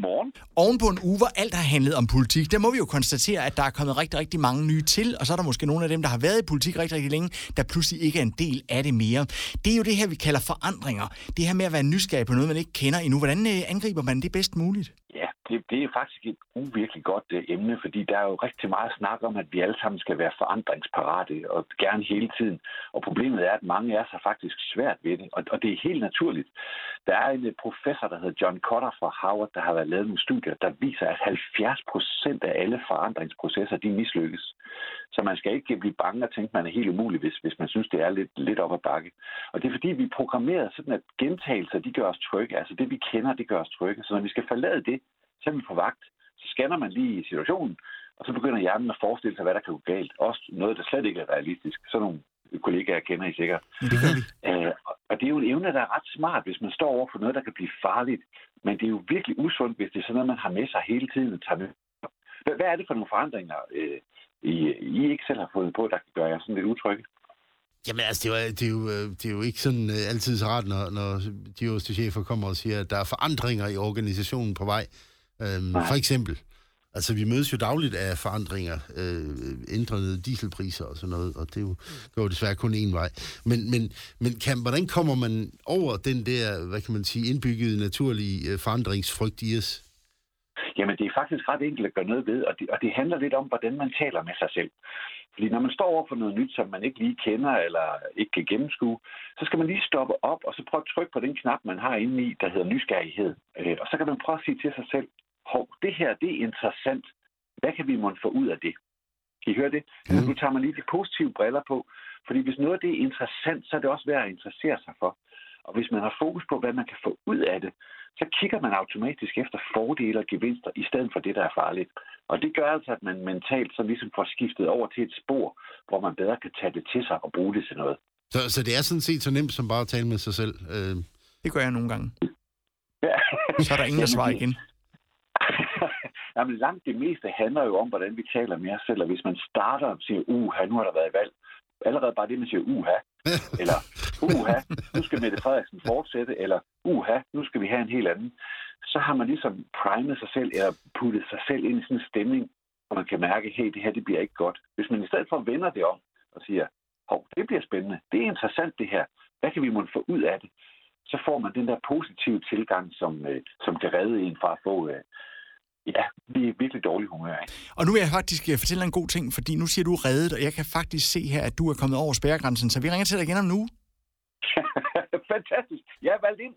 Godmorgen. Oven på en uge, hvor alt har handlet om politik, der må vi jo konstatere, at der er kommet rigtig, rigtig mange nye til, og så er der måske nogle af dem, der har været i politik rigtig, rigtig længe, der pludselig ikke er en del af det mere. Det er jo det her, vi kalder forandringer. Det her med at være nysgerrig på noget, man ikke kender endnu. Hvordan øh, angriber man det bedst muligt? Ja, det, det er faktisk et uvirkelig godt uh, emne, fordi der er jo rigtig meget snak om, at vi alle sammen skal være forandringsparate, og gerne hele tiden. Og problemet er, at mange os har faktisk svært ved det, og, og det er helt naturligt. Der er en uh, professor, der hedder John Cotter fra Harvard, der har været lavet nogle studier, der viser, at 70 procent af alle forandringsprocesser, de mislykkes. Så man skal ikke blive bange og tænke, at man er helt umulig, hvis, hvis man synes, det er lidt, lidt op ad bakke. Og det er fordi, vi er programmeret sådan, at gentagelser, de gør os trygge. Altså det, vi kender, det gør os trygge. Så når vi skal forlade det, så er vi på vagt. Så scanner man lige situationen, og så begynder hjernen at forestille sig, hvad der kan gå galt. Også noget, der slet ikke er realistisk. Sådan nogle kollegaer kender I sikkert. Det gør vi. Øh, og det er jo en evne, der er ret smart, hvis man står over for noget, der kan blive farligt. Men det er jo virkelig usundt, hvis det er sådan noget, man har med sig hele tiden og tager med. Hvad er det for nogle forandringer, øh, I, I ikke selv har fået på, der kan gøre jer sådan lidt utrygge? Jamen altså, det er, jo, det, er jo, øh, det er jo ikke sådan uh, altid så rart, når, når de øverste chefer kommer og siger, at der er forandringer i organisationen på vej. Øhm, for eksempel, altså vi mødes jo dagligt af forandringer, øh, ændrede dieselpriser og sådan noget, og det er jo, går jo desværre kun én vej. Men, men, men kan, hvordan kommer man over den der, hvad kan man sige, indbyggede naturlige øh, forandringsfrygt i os? Jamen, det er faktisk ret enkelt at gøre noget ved, og det, og det handler lidt om, hvordan man taler med sig selv. Fordi når man står over for noget nyt, som man ikke lige kender eller ikke kan gennemskue, så skal man lige stoppe op og så prøve at trykke på den knap, man har inde i, der hedder nysgerrighed. Øh, Og så kan man prøve at sige til sig selv, det her, det er interessant. Hvad kan vi måtte få ud af det? Kan I høre det? Mm. Nu tager man lige de positive briller på, fordi hvis noget af det er interessant, så er det også værd at interessere sig for. Og hvis man har fokus på, hvad man kan få ud af det, så kigger man automatisk efter fordele og gevinster, i stedet for det, der er farligt. Og det gør altså, at man mentalt så ligesom får skiftet over til et spor, hvor man bedre kan tage det til sig og bruge det til noget. Så, så det er sådan set så nemt som bare at tale med sig selv. Øh, Det gør jeg nogle gange. Ja. Så er der ingen, der svarer igen. Jamen, langt det meste handler jo om, hvordan vi taler med os selv. Og hvis man starter og siger, uha, nu har der været valg. Allerede bare det, man siger, uha. Eller, uha, nu skal Mette Frederiksen fortsætte. Eller, uha, nu skal vi have en helt anden. Så har man ligesom primet sig selv, eller puttet sig selv ind i sådan en stemning, hvor man kan mærke, hey, det her, det bliver ikke godt. Hvis man i stedet for vender det om og siger, hov, det bliver spændende. Det er interessant, det her. Hvad kan vi måtte få ud af det? Så får man den der positive tilgang, som, øh, som kan redde en fra at få øh, ja, vi er virkelig dårlig humør. Ikke? Og nu vil jeg faktisk øh, fortælle dig en god ting, fordi nu siger du reddet, og jeg kan faktisk se her, at du er kommet over spærregrænsen, så vi ringer til dig igen om nu. Fantastisk. Jeg er valgt ind.